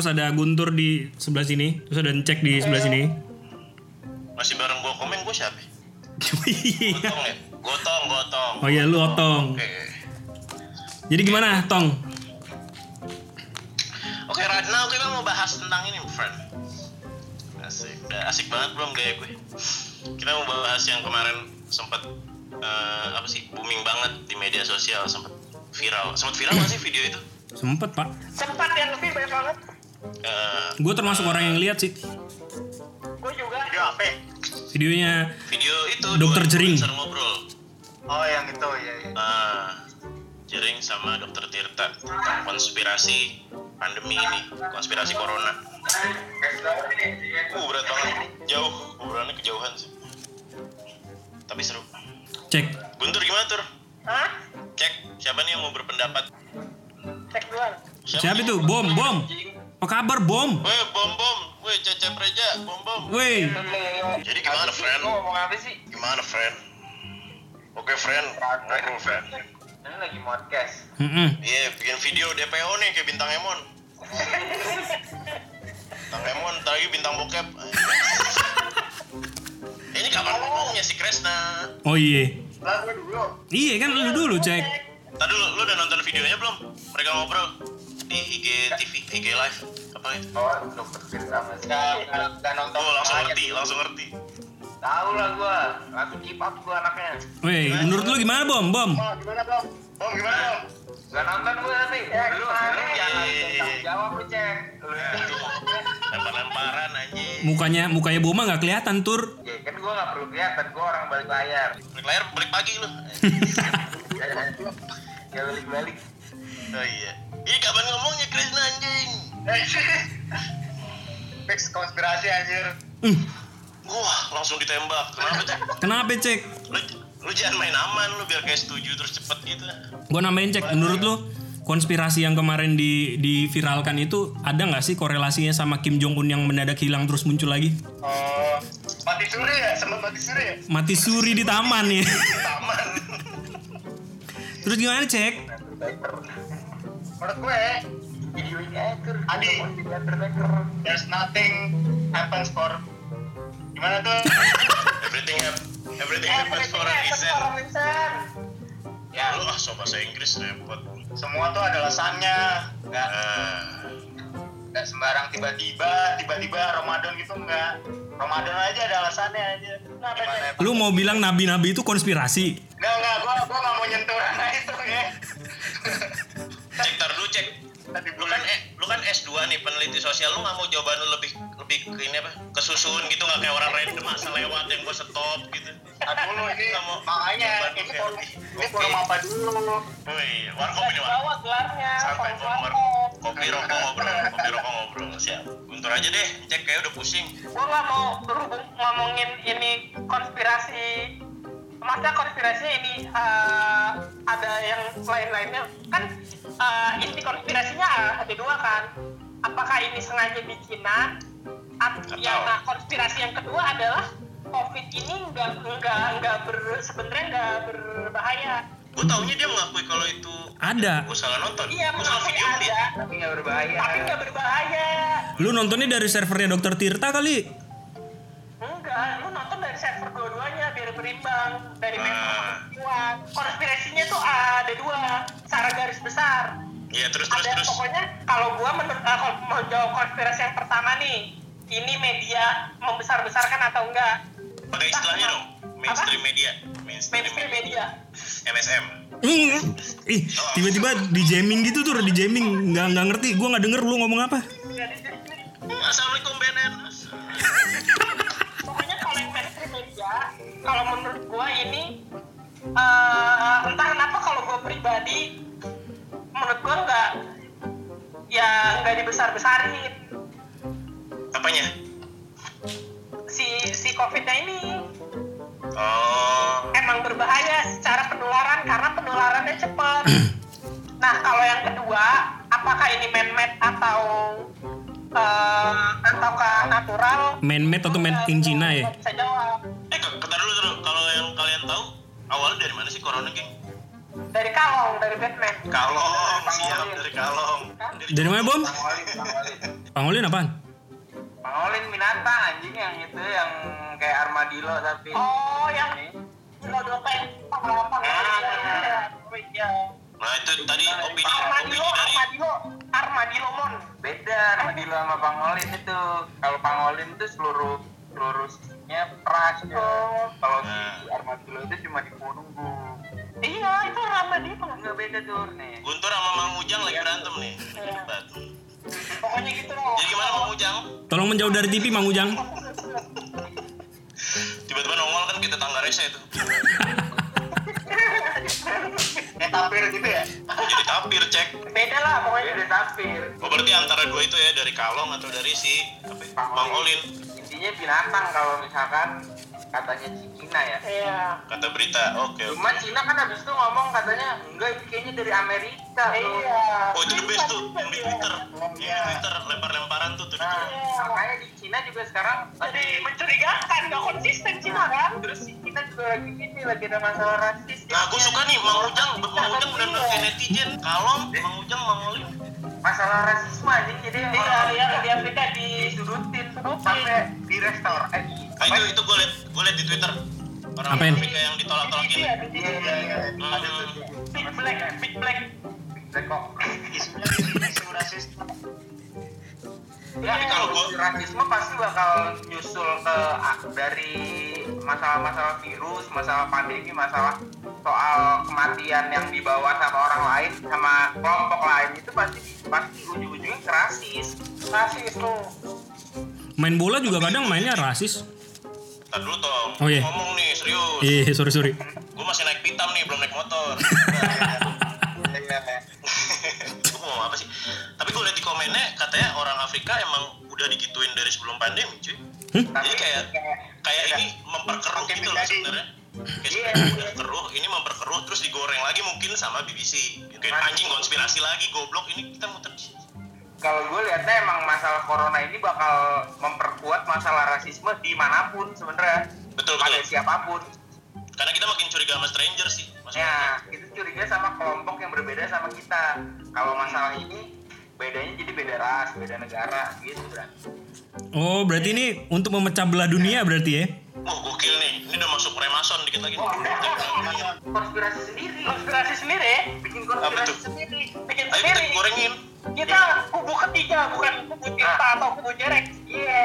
terus ada Guntur di sebelah sini, terus ada Cek di sebelah sini. Masih bareng gua komen gua siapa? Iya. Gotong ya? Gotong, gotong. oh iya lu Otong. Oke. Jadi gimana, Tong? Oke, right now kita mau bahas tentang ini, friend. Asik, udah asik banget belum gaya gue. Kita mau bahas yang kemarin sempat eh, apa sih booming banget di media sosial, sempat viral. Sempat viral nggak sih video itu? Sempet, Pak. Sempat yang lebih banyak banget. Eh, Gue termasuk orang yang lihat sih Gue juga. Video apa? videonya video itu Dokter Jering. ngobrol. Oh yang itu ya. ya. Ah, Jering sama Dokter Tirta tentang konspirasi pandemi ini, konspirasi corona. Uh, berat banget. Jauh, obrolannya kejauhan sih. Tapi seru. cek. Guntur gimana, Tur? Hah? Cek, siapa nih yang mau berpendapat? Cek duluan. Siapa nih? itu? Bom, bom. Apa kabar, bom? Weh, bom bom. Weh, Cecep Reja, bom bom. Woi, Jadi gimana, friend? Lu ngomong apa sih? Gimana, friend? Oke, friend. Ngobrol, friend. Ini lagi podcast. Iya, bikin video DPO nih kayak bintang Emon. bintang Emon, ntar lagi bintang bokep. Ini kapan ngomongnya si Kresna? Oh iya. Lah gue dulu. Iya kan lu dulu cek. Tadi lu, lu udah nonton videonya belum? Mereka ngobrol di IG TV, IG live. Apa itu? Oh dokter. Gak, gak, gak nonton. Oh, langsung ngerti, langsung ngerti. Tahu lah gue. Langsung keep up gue anaknya. Woi, menurut lu gimana, bom? Bom. Oh gimana bang? Bom gimana, Bom? Gak nonton gue tapi. Ya, lu, lu jangan Iya. tanggung jawab lu cek. Lempar-lemparan anjing. Mukanya mukanya Boma nggak kelihatan tur. Ya kan gue gak perlu kelihatan. Gue orang balik layar. Balik layar balik pagi lu. Ya balik balik. Oh iya. Ini kapan ngomongnya Kresna anjing? Fix konspirasi anjir. Hmm, Wah, langsung ditembak. Kenapa, Cek? kenapa cek? Lu, lu jangan main aman lu biar kayak setuju terus cepet gitu. Gua nambahin cek. Menurut lu konspirasi yang kemarin di diviralkan itu ada nggak sih korelasinya sama Kim Jong Un yang mendadak hilang terus muncul lagi? Oh, mati suri ya? Sempat mati suri ya? Mati suri di taman ya. Taman. Terus gimana cek? Menurut gue, video ini aja. Adi. There's nothing happens for gimana tuh? Everything hap- everything happens for a reason. Ya, Lu ah so bahasa Inggris repot. semua tuh ada alasannya. Nggak, Nah, nggak sembarang tiba-tiba, tiba-tiba Ramadan gitu nggak. Ramadan aja ada alasannya aja. Nah, Gimana? Lu mau bilang nabi-nabi itu konspirasi? Nggak, nggak, gua, gua nggak mau nyentuh ranah itu ya. Lu kan eh, lu kan S2 nih peneliti sosial lu nggak mau jawaban lu lebih lebih ke ini apa? Kesusun gitu nggak kayak orang random asal lewat yang gua stop gitu. Tadi dulu ini mau- makanya lu ini forum ini forum apa dulu? Woi, warkop ini warkop. Bawa gelarnya. Forum warkop. Kopi rokok ngobrol, kopi rokok ngobrol. Siap. Guntur aja deh, cek kayak udah pusing. Gue nggak mau berhubung ngomongin ini konspirasi. Masa konspirasinya ini eh, ada yang lain-lainnya kan eh, inti konspirasinya ada dua kan. Apakah ini sengaja bikinan? At- Atau- yang nah, konspirasi yang kedua adalah COVID ini nggak nggak nggak ber sebenarnya nggak berbahaya. Gue taunya dia mengakui kalau itu Ada. gue salah nonton. Iya, gue salah mengakui dia. ada, Tapi nggak berbahaya. tapi nggak berbahaya. Lu nontonnya dari servernya Dokter Tirta kali? Enggak, lu nonton dari server biar berimbang dari Ah. member dua. Konspirasinya tuh ada dua, secara garis besar. Iya terus terus ada terus. pokoknya kalau gua menurut uh, kalau mau jawab konspirasi yang pertama nih, ini media membesar-besarkan atau enggak? Pakai istilahnya dong. Mainstream media. Mainstream, Mainstream media. media. MSM. Hmm. Ih, tiba-tiba di jamming gitu tuh, di jamming. Nggak nggak ngerti. Gua nggak denger lu ngomong apa. Assalamualaikum BNN. Pokoknya kalau yang mainstream media, kalau menurut gua ini eh, entah kenapa kalau gua pribadi menurut gua enggak ya nggak dibesar-besarin Apanya? si si COVID-nya ini Oh. emang berbahaya secara penularan karena penularannya cepat. nah kalau yang kedua, apakah ini man-made atau eh, ataukah natural? Man-made atau made in China ya? Nggak Bisa jawab. Awalnya dari mana sih corona, geng? Dari kalong, dari Batman. Kalong, siap dari kalong. Kan? Dari mana Bom? Pangolin, pangolin. Pangolin apaan? Pangolin binatang anjing yang itu yang kayak armadillo tapi Oh, yang lo dopen pengalaman. Ah. Oh iya. Nah itu tadi opini opini Armadillo, dari armadillo, armadillo mon. beda armadillo sama pangolin itu. Kalau pangolin itu seluruh seluruh sisinya keras ya. Kalau si armadillo itu cuma di punggung. Iya, itu armadillo. Enggak beda tuh nih. Guntur sama Mang Ujang lagi berantem nih. Iya. Hebat. Pokoknya gitu loh. Jadi gimana Mang Ujang? Tolong menjauh dari TV Mang Ujang. Tiba-tiba nongol kan kita tangga rese itu. Kayak tapir gitu ya? Jadi tapir cek. Beda lah pokoknya. Beda tapir. Oh berarti antara dua itu ya dari Kalong atau dari si apa? Bang Olin Intinya binatang kalau misalkan katanya Cina ya. Iya. kata berita. Oke oke. Cuma Cina kan habis itu ngomong katanya enggak ini kayaknya dari Amerika tuh. Iya. Oh itu the best tuh yang di Twitter. Iya di Twitter lempar-lemparan tuh tuh. di Nah, Twitter. makanya di Cina juga sekarang Jadi mencurigakan, nggak konsisten Cina kan? terus Cina juga lagi gini lagi ada masalah rasis. Nah aku suka nih Mang Ujang, Mang Ujang benar-benar netizen. Kalong, Mang Ujang, Mang. Masalah rasisme aja jadi Iya, orang iya di Afrika di disudutin Sudutin. sampai di restor eh di Ah, itu itu gue liat gue liat di Twitter. Orang Apain? Afrika yang ditolak-tolakin. Iya, di Iya iya iya. Hmm. Ada. Big Black, Big Black. Black kok. isunya isu rasis Ya, kalau rasisme pasti bakal nyusul ke dari masalah-masalah virus, masalah pandemi, masalah soal kematian yang dibawa sama orang lain, sama kelompok lain itu pasti pasti ujung-ujungnya rasis. Rasis tuh. Main bola juga kadang mainnya rasis. Ntar dulu Tom, Oh, iya. ngomong nih serius. Iya, sorry sorry. Gue masih naik pitam nih, belum naik motor. komennya katanya orang Afrika emang udah digituin dari sebelum pandemi cuy. Jadi kayak kayak ini memperkeruh Oke, gitu loh sebenarnya. Kayak Iya. udah keruh, ini memperkeruh terus digoreng lagi mungkin sama BBC. Mungkin anjing konspirasi lagi goblok ini kita muter di sini. Kalau gue lihatnya emang masalah corona ini bakal memperkuat masalah rasisme di mana pun sebenarnya Betul pada betul. siapa pun. Karena kita makin curiga sama stranger sih. Maksudnya. Ya, itu curiga sama kelompok yang berbeda sama kita. Kalau masalah ini bedanya jadi beda ras, beda negara gitu kan. Oh, berarti ini untuk memecah belah dunia berarti ya? Wah gokil nih, ini udah masuk Remason dikit lagi. Wah, konspirasi sendiri. Konspirasi sendiri ya. Bikin konspirasi sendiri. Bikin Ayo kita sendiri. gorengin. Kita kubu ketiga, bukan kubu Tirta atau kubu Jerek. Iya.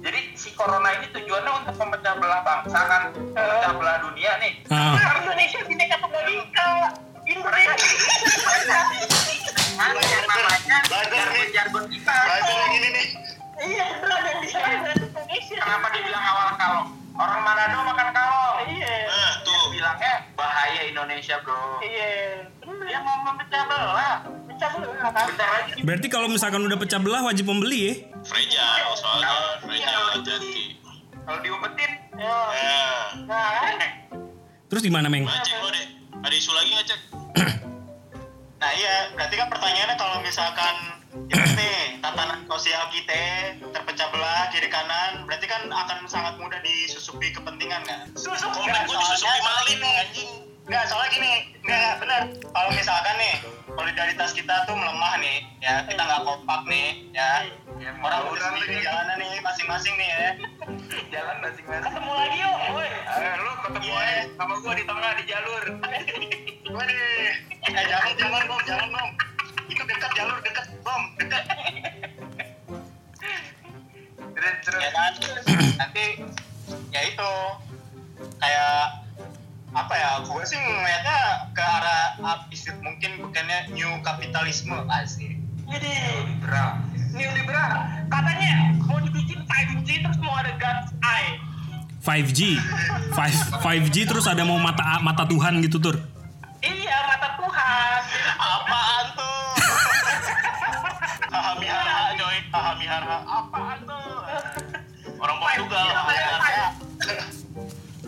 Jadi si corona ini tujuannya untuk memecah belah bangsa kan, memecah belah dunia nih. Ah, Nah, Indonesia bineka tunggal ika. Indonesia. Ada yang namanya jargon kita. belajar yang ini nih Iya beneran yang bisa Indonesia. Kenapa dibilang awal kalong? Orang Manado makan kalong. Iya. Nah Tuh bilangnya bahaya Indonesia bro. Iya. Dia mau memecah belah. Pecah belah kan? Bentar lagi berarti kalau misalkan udah pecah belah wajib membeli ya? Fragile soalnya, fragile hati-hati. kalau diumpetin Ya. Nah, Terus gimana, Meng? Ada isu lagi ngecek? nah iya berarti kan pertanyaannya kalau misalkan ini nih tatanan sosial kita terpecah belah kiri kanan berarti kan akan sangat mudah disusupi kepentingan kan susuk Komen gue disusupi maling anjing. Nggak, soalnya gini, nggak benar. Kalau misalkan nih solidaritas kita tuh melemah nih, ya kita nggak kompak nih, ya Ya, orang udah sendiri nih. jalanan nih masing-masing nih ya. jalan masing-masing. Ketemu lagi yuk, woi. Eh, lu ketemu Iya. aja sama gua di tengah di jalur. Waduh, eh jangan jangan bom, jangan bom. Itu dekat jalur dekat bom, dekat. Terus terus. Ya kan, nanti ya itu kayak apa ya? Gue sih ngeliatnya ke arah abis mungkin bukannya new kapitalisme asik. Jadi, Liberal. neoliberal. Katanya mau dibikin 5G terus mau ada God's Eye. 5G. 5 5G terus ada mau mata mata Tuhan gitu, Tur. Iya, mata Tuhan. Apaan tuh? Haha mihara coy, haha mihara. Apaan tuh? Orang Portugal,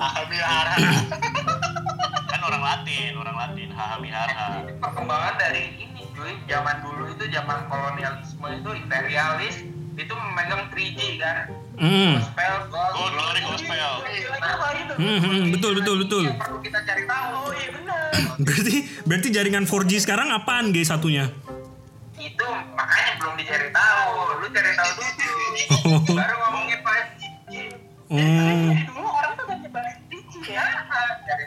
haha mihara. Haha orang Latin, orang Latin, haha mihara. Ini perkembangan dari ini cuy. Zaman dulu itu zaman kolonialisme itu imperialis itu memegang 3G kan. Hmm. Gospel, gold, Good glory gospel. Nah. Hmm, hmm, betul betul betul. Yang perlu kita cari tahu. Oh iya benar. Berarti berarti jaringan 4G sekarang apaan G satunya? Itu makanya belum dicari tahu lu cari tahu dulu baru ngomongin 5G Oh, dulu orang tuh udah nyebarin 5G cari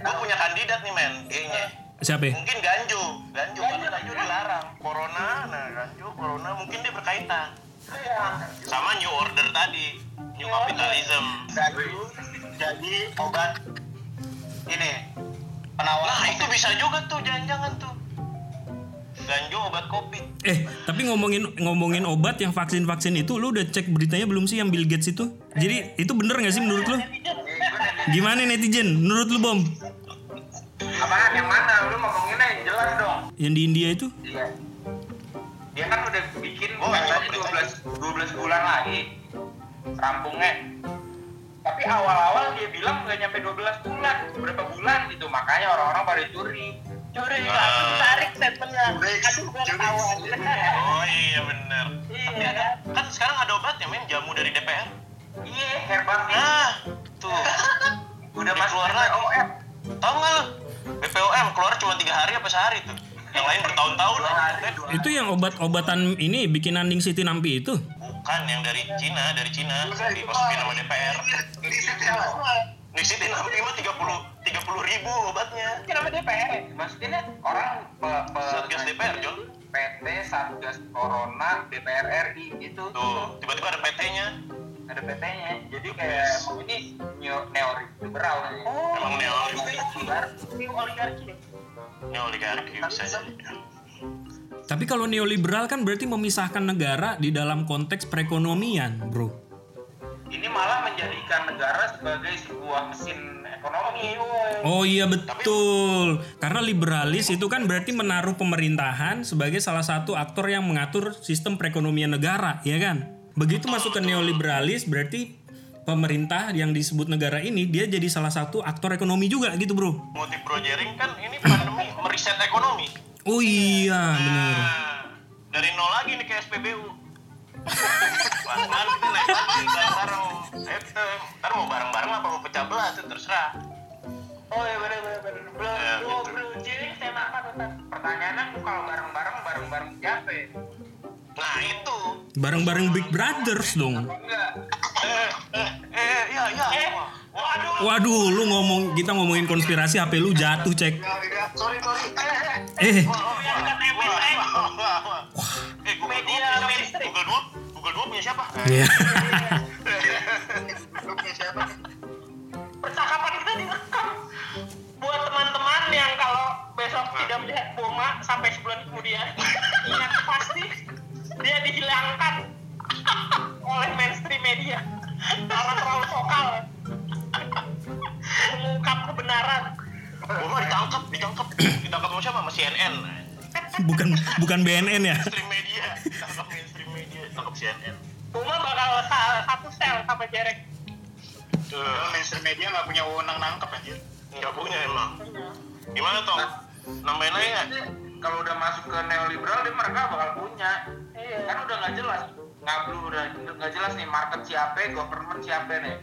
Gue punya kandidat nih men, kayaknya. siapa? ya? Mungkin Ganjo, Ganjo karena Ganjo dilarang. Corona, nah Ganjo, Corona mungkin dia berkaitan. Iya. Sama New Order tadi, New Capitalism. jadi jadi obat ini penawar Nah itu bisa juga tuh, jangan-jangan tuh. Ganjo obat kopi. Eh, tapi ngomongin ngomongin obat yang vaksin-vaksin itu, lu udah cek beritanya belum sih yang Bill Gates itu? Jadi itu bener nggak sih menurut lu? Gimana netizen? Menurut lu bom? Apaan yang mana lu ngomonginnya yang jelas dong Yang di India itu? Iya. Dia kan udah bikin Oh, katanya iya, 12 12 bulan lagi rampungnya. Tapi awal-awal dia bilang nggak nyampe 12 bulan, berapa bulan gitu. Makanya orang-orang pada curi. Curi Ah. langsung ditarik statementnya. Curi, Aduh, gue curi. tahu aja. Oh iya bener. Iya kan? Kan sekarang ada obatnya men, jamu dari DPR. Iya, herbal nih. Nah, tuh. Udah masuk keluar lagi. Tau nggak lu? BPOM keluar cuma tiga hari apa sehari tuh. Yang lain bertahun-tahun. Itu yang obat-obatan ini bikinan Ning Siti Nampi itu? Bukan yang dari Cina, dari Cina dimasukin sama DPR. Di sini nanti mah tiga puluh tiga puluh ribu obatnya. Kenapa DPR? ya? Maksudnya orang pe, pe, Satgas DPR, John. PT Satgas Corona DPR RI itu Tuh, tiba-tiba ada PT-nya. Ada PT-nya. Jadi kayak mau ini neo- neoliberal nih. Oh, Emang neoliberal. New oligarki. Ini oligarki bisa jadi. Tapi kalau neoliberal kan berarti memisahkan negara di dalam konteks perekonomian, bro. Ini malah menjadikan negara sebagai sebuah mesin ekonomi. Oh iya betul. Karena liberalis itu kan berarti menaruh pemerintahan sebagai salah satu aktor yang mengatur sistem perekonomian negara, ya kan? Begitu masuk ke neoliberalis berarti pemerintah yang disebut negara ini dia jadi salah satu aktor ekonomi juga gitu, Bro. Motif Bro Jering kan ini pandemi meriset ekonomi. Oh iya, benar. Nah, dari nol lagi nih ke SPBU. Pelan-pelan kita naik lagi bareng-bareng. Ayo kita, ntar mau bareng-bareng apa mau pecah belah tuh terserah. Oh iya benar benar benar. Belum Ya, belum gitu. belum jadi saya makan. Pertanyaannya tuh kalau bareng-bareng bareng-bareng siapa? ya? Nah itu. Bareng-bareng Big Brothers dong. Enggak. Eh, eh, eh, ya, ya. Eh, Waduh. Waduh, lu ngomong kita ngomongin konspirasi HP lu jatuh, cek. sorry sorry Eh, wah. Eh, Media Dua punya siapa? mainstream. Google punya siapa? ya. lu punya siapa Percakapan kita direkam. Buat teman-teman yang kalau besok tidak melihat Boma sampai sebulan kemudian, ingat pasti dia dihilangkan oleh mainstream media karena terlalu vokal mengungkap kebenaran. Boma ditangkap, ditangkap, ditangkap sama siapa? Sama CNN. Bukan bukan BNN ya. Mainstream media, ditangkap mainstream media, ditangkap CNN. Boma bakal sa- satu sel sama Jerek. Tuh, Kalau mainstream media nggak punya wewenang nangkep anjir nggak punya emang. Gimana tong? Nambahin? Jadi, kalau udah masuk ke neoliberal dia mereka bakal punya. Iya. Kan udah nggak jelas. Ngablu udah nggak jelas nih market siapa, government siapa nih.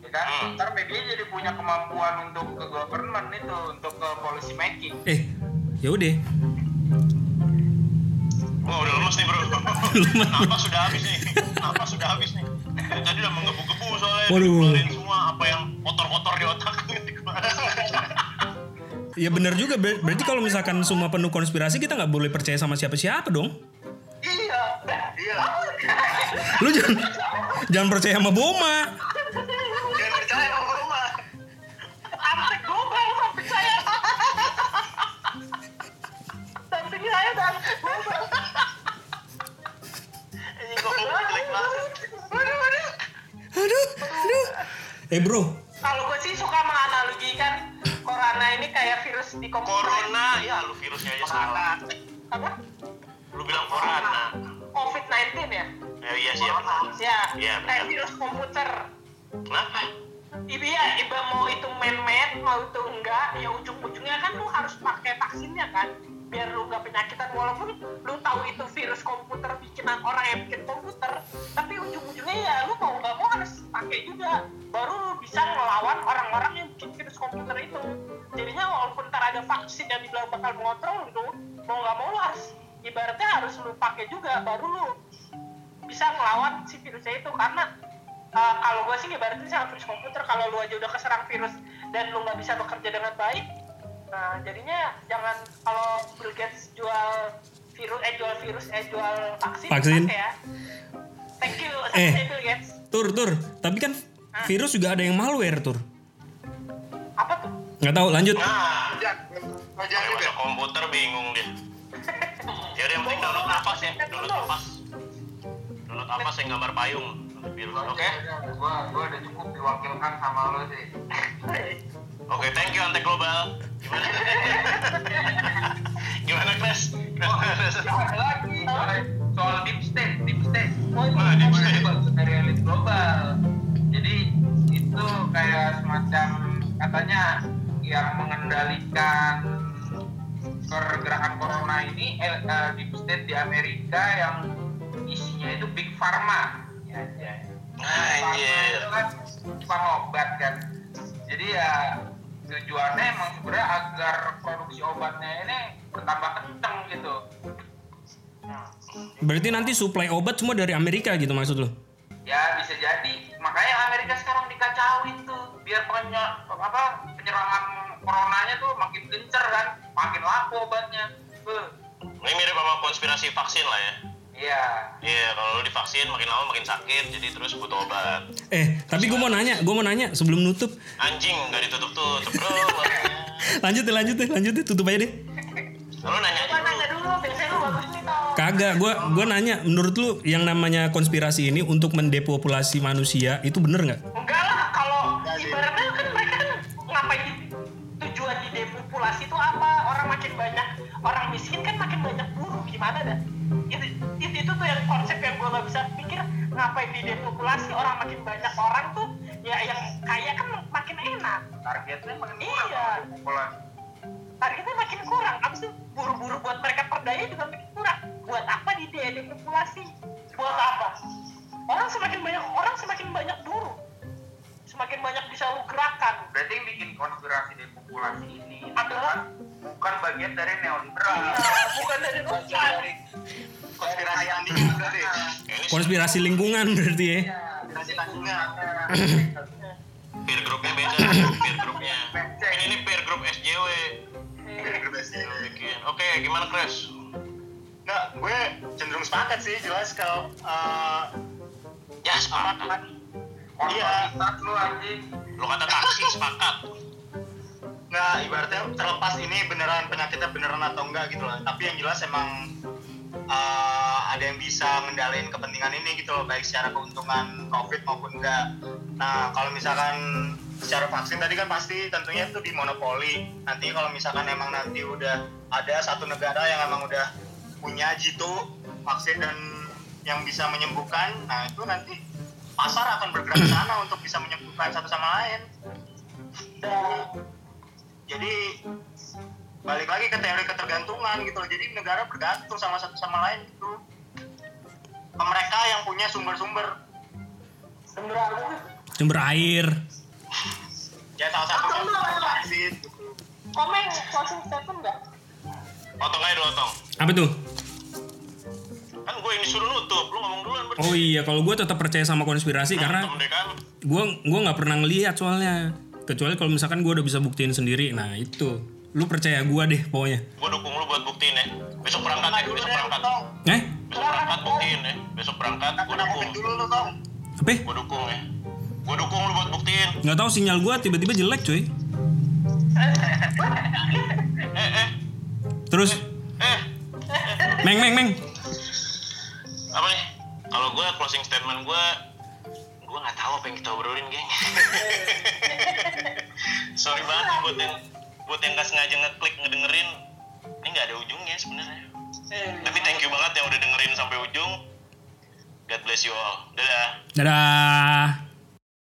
Ya kan? Hmm. Ntar media jadi punya kemampuan untuk ke government itu, untuk ke policy making. Eh, ya udah. Wah udah lemes nih bro. Napas sudah habis nih. Napas sudah habis nih. Tadi udah menggebu-gebu soalnya. Waduh. Semua apa yang kotor-kotor di otak. Ya benar juga. Ber- berarti kalau misalkan semua penuh konspirasi kita nggak boleh percaya sama siapa-siapa dong. Iya. Lu jangan jangan percaya sama Boma. jangan percaya sama rumah Antek gue nggak percaya. Samping saya dan Ini kok jelek banget. Waduh, waduh. Aduh, aduh. Eh bro, Kalau gue sih suka menganalogikan corona ini kayak virus di komputer. Corona, ya lu virusnya aja salah. Apa? Lu bilang corona. COVID-19 ya? Ya iya sih ya. Ya, Iya, kayak virus komputer. Kenapa? Ibu ya, ibu mau itu man-made, mau itu enggak, ya ujung-ujungnya kan lu harus pakai vaksinnya kan, biar lu nggak penyakitan. Walaupun lu tahu itu virus komputer bikinan orang yang bikin komputer, tapi ujung-ujungnya ya lu mau nggak mau harus pakai juga, baru lu bisa ngelawan orang-orang yang bikin virus komputer itu. Jadinya walaupun ntar ada vaksin yang dibilang bakal mengontrol gitu, mau nggak mau lu harus ibaratnya harus lu pakai juga, baru lu bisa ngelawan si virusnya itu karena uh, kalau gue sih ibaratnya sama virus komputer kalau lu aja udah keserang virus dan lu nggak bisa bekerja dengan baik nah jadinya jangan kalau Bill Gates jual virus eh jual virus eh jual vaksin Vaksin. ya thank you Eh. eh. Bill Gates Tur, tur. Tapi kan virus juga ada yang malware, tur. apa tuh Nggak tahu, lanjut. Nah, masuk komputer bingung dia. Udah yang penting download nafas ya, download nafas. Download nafas yang gambar payung virus. Oke. Gua gua udah cukup diwakilkan sama lo sih. Oke, thank you Antek Global. Gimana? Gimana? Ada lagi soal, deep state, deep state. Oh, Wah, deep state. dari elit global. Jadi itu kayak semacam katanya yang mengendalikan pergerakan corona ini eh, eh, deep state di Amerika yang isinya itu big pharma. Ya, ya. Pharma Anjir. itu kan obat kan. Jadi ya tujuannya emang sebenarnya agar produksi obatnya ini bertambah kenceng gitu. Berarti nanti suplai obat semua dari Amerika gitu maksud lo? Ya bisa jadi. Makanya Amerika sekarang dikacauin tuh biar penya, apa penyerangan coronanya tuh makin gencer kan, makin laku obatnya. Beuh. Ini mirip sama konspirasi vaksin lah ya. Iya. Iya, kalau lu divaksin makin lama makin sakit, jadi terus butuh obat. Eh, tapi gue mau nanya, gue mau nanya sebelum nutup. Anjing nggak ditutup-tutup, bro. Lanjut deh, lanjut deh, lanjut deh, tutup aja deh. Lu nanya aja. nanya dulu biasanya lu bagus nih tau Kagak, gue gua nanya, menurut lu yang namanya konspirasi ini untuk mendepopulasi manusia itu bener nggak? Gimana dah itu itu, itu tuh yang konsep yang gue gak bisa pikir ngapain di depopulasi orang makin banyak orang tuh ya yang kaya kan makin enak. Targetnya makin Iya. kurang. Targetnya makin kurang. Abis itu buru-buru buat mereka perdaya juga makin kurang. Buat apa di de- depopulasi? Buat apa? Orang semakin banyak orang semakin banyak buruh semakin banyak bisa lu gerakan. Berarti yang bikin konspirasi depopulasi ini Adalah? Bukan bagian dari neoliberal. Iya, bukan dari Rusia konspirasi tandingan berarti. Ini Konspirasi lingkungan berarti ya? Konspirasi tandingan. peer groupnya beda, peer groupnya. Ini ini peer group SJW. Bikin. Oke, gimana Kres? Nggak, gue cenderung sepakat sih jelas kalau eh, Ya sepakat. Iya. Lu anjing. Lu kata taksi sepakat. Nggak ibaratnya terlepas ini beneran penyakitnya beneran atau enggak gitu loh. Tapi yang jelas emang eh, ada yang bisa mendalin kepentingan ini gitu loh baik secara keuntungan profit maupun enggak. Nah kalau misalkan secara vaksin tadi kan pasti tentunya itu dimonopoli. Nanti kalau misalkan emang nanti udah ada satu negara yang emang udah punya jitu vaksin dan yang bisa menyembuhkan nah itu nanti pasar akan bergerak ke sana untuk bisa menyembuhkan satu sama lain jadi balik lagi ke teori ketergantungan gitu loh jadi negara bergantung sama satu sama lain gitu ke mereka yang punya sumber-sumber sumber apa Sumber air. ya salah satunya vaksin gitu. komen closing statement nggak Otong aja dulu, Otong. Apa tuh? Kan gue yang disuruh nutup, lu ngomong duluan berarti. Oh iya, kalau gue tetap percaya sama konspirasi karena Kemerdekaan. gue gua nggak pernah ngelihat soalnya. Kecuali kalau misalkan gue udah bisa buktiin sendiri. Nah itu, lu percaya gue deh pokoknya. Gue dukung lu buat buktiin ya. Besok berangkat ya, besok berangkat. Eh? Besok berangkat buktiin ya. Besok berangkat, gue dukung. Dulu lu Apa? Gue dukung ya. Gue dukung lu buat buktiin. Nggak tahu sinyal gue tiba-tiba jelek cuy. Eh, eh, Terus, eh. meng meng meng. Apa nih? Kalau gue closing statement gue, gue nggak tahu apa yang kita obrolin, geng. Sorry banget nih buat yang buat yang nggak sengaja ngeklik ngedengerin. Ini nggak ada ujungnya sebenarnya. Tapi thank you banget yang udah dengerin sampai ujung. God bless you all. Dadah. Dadah.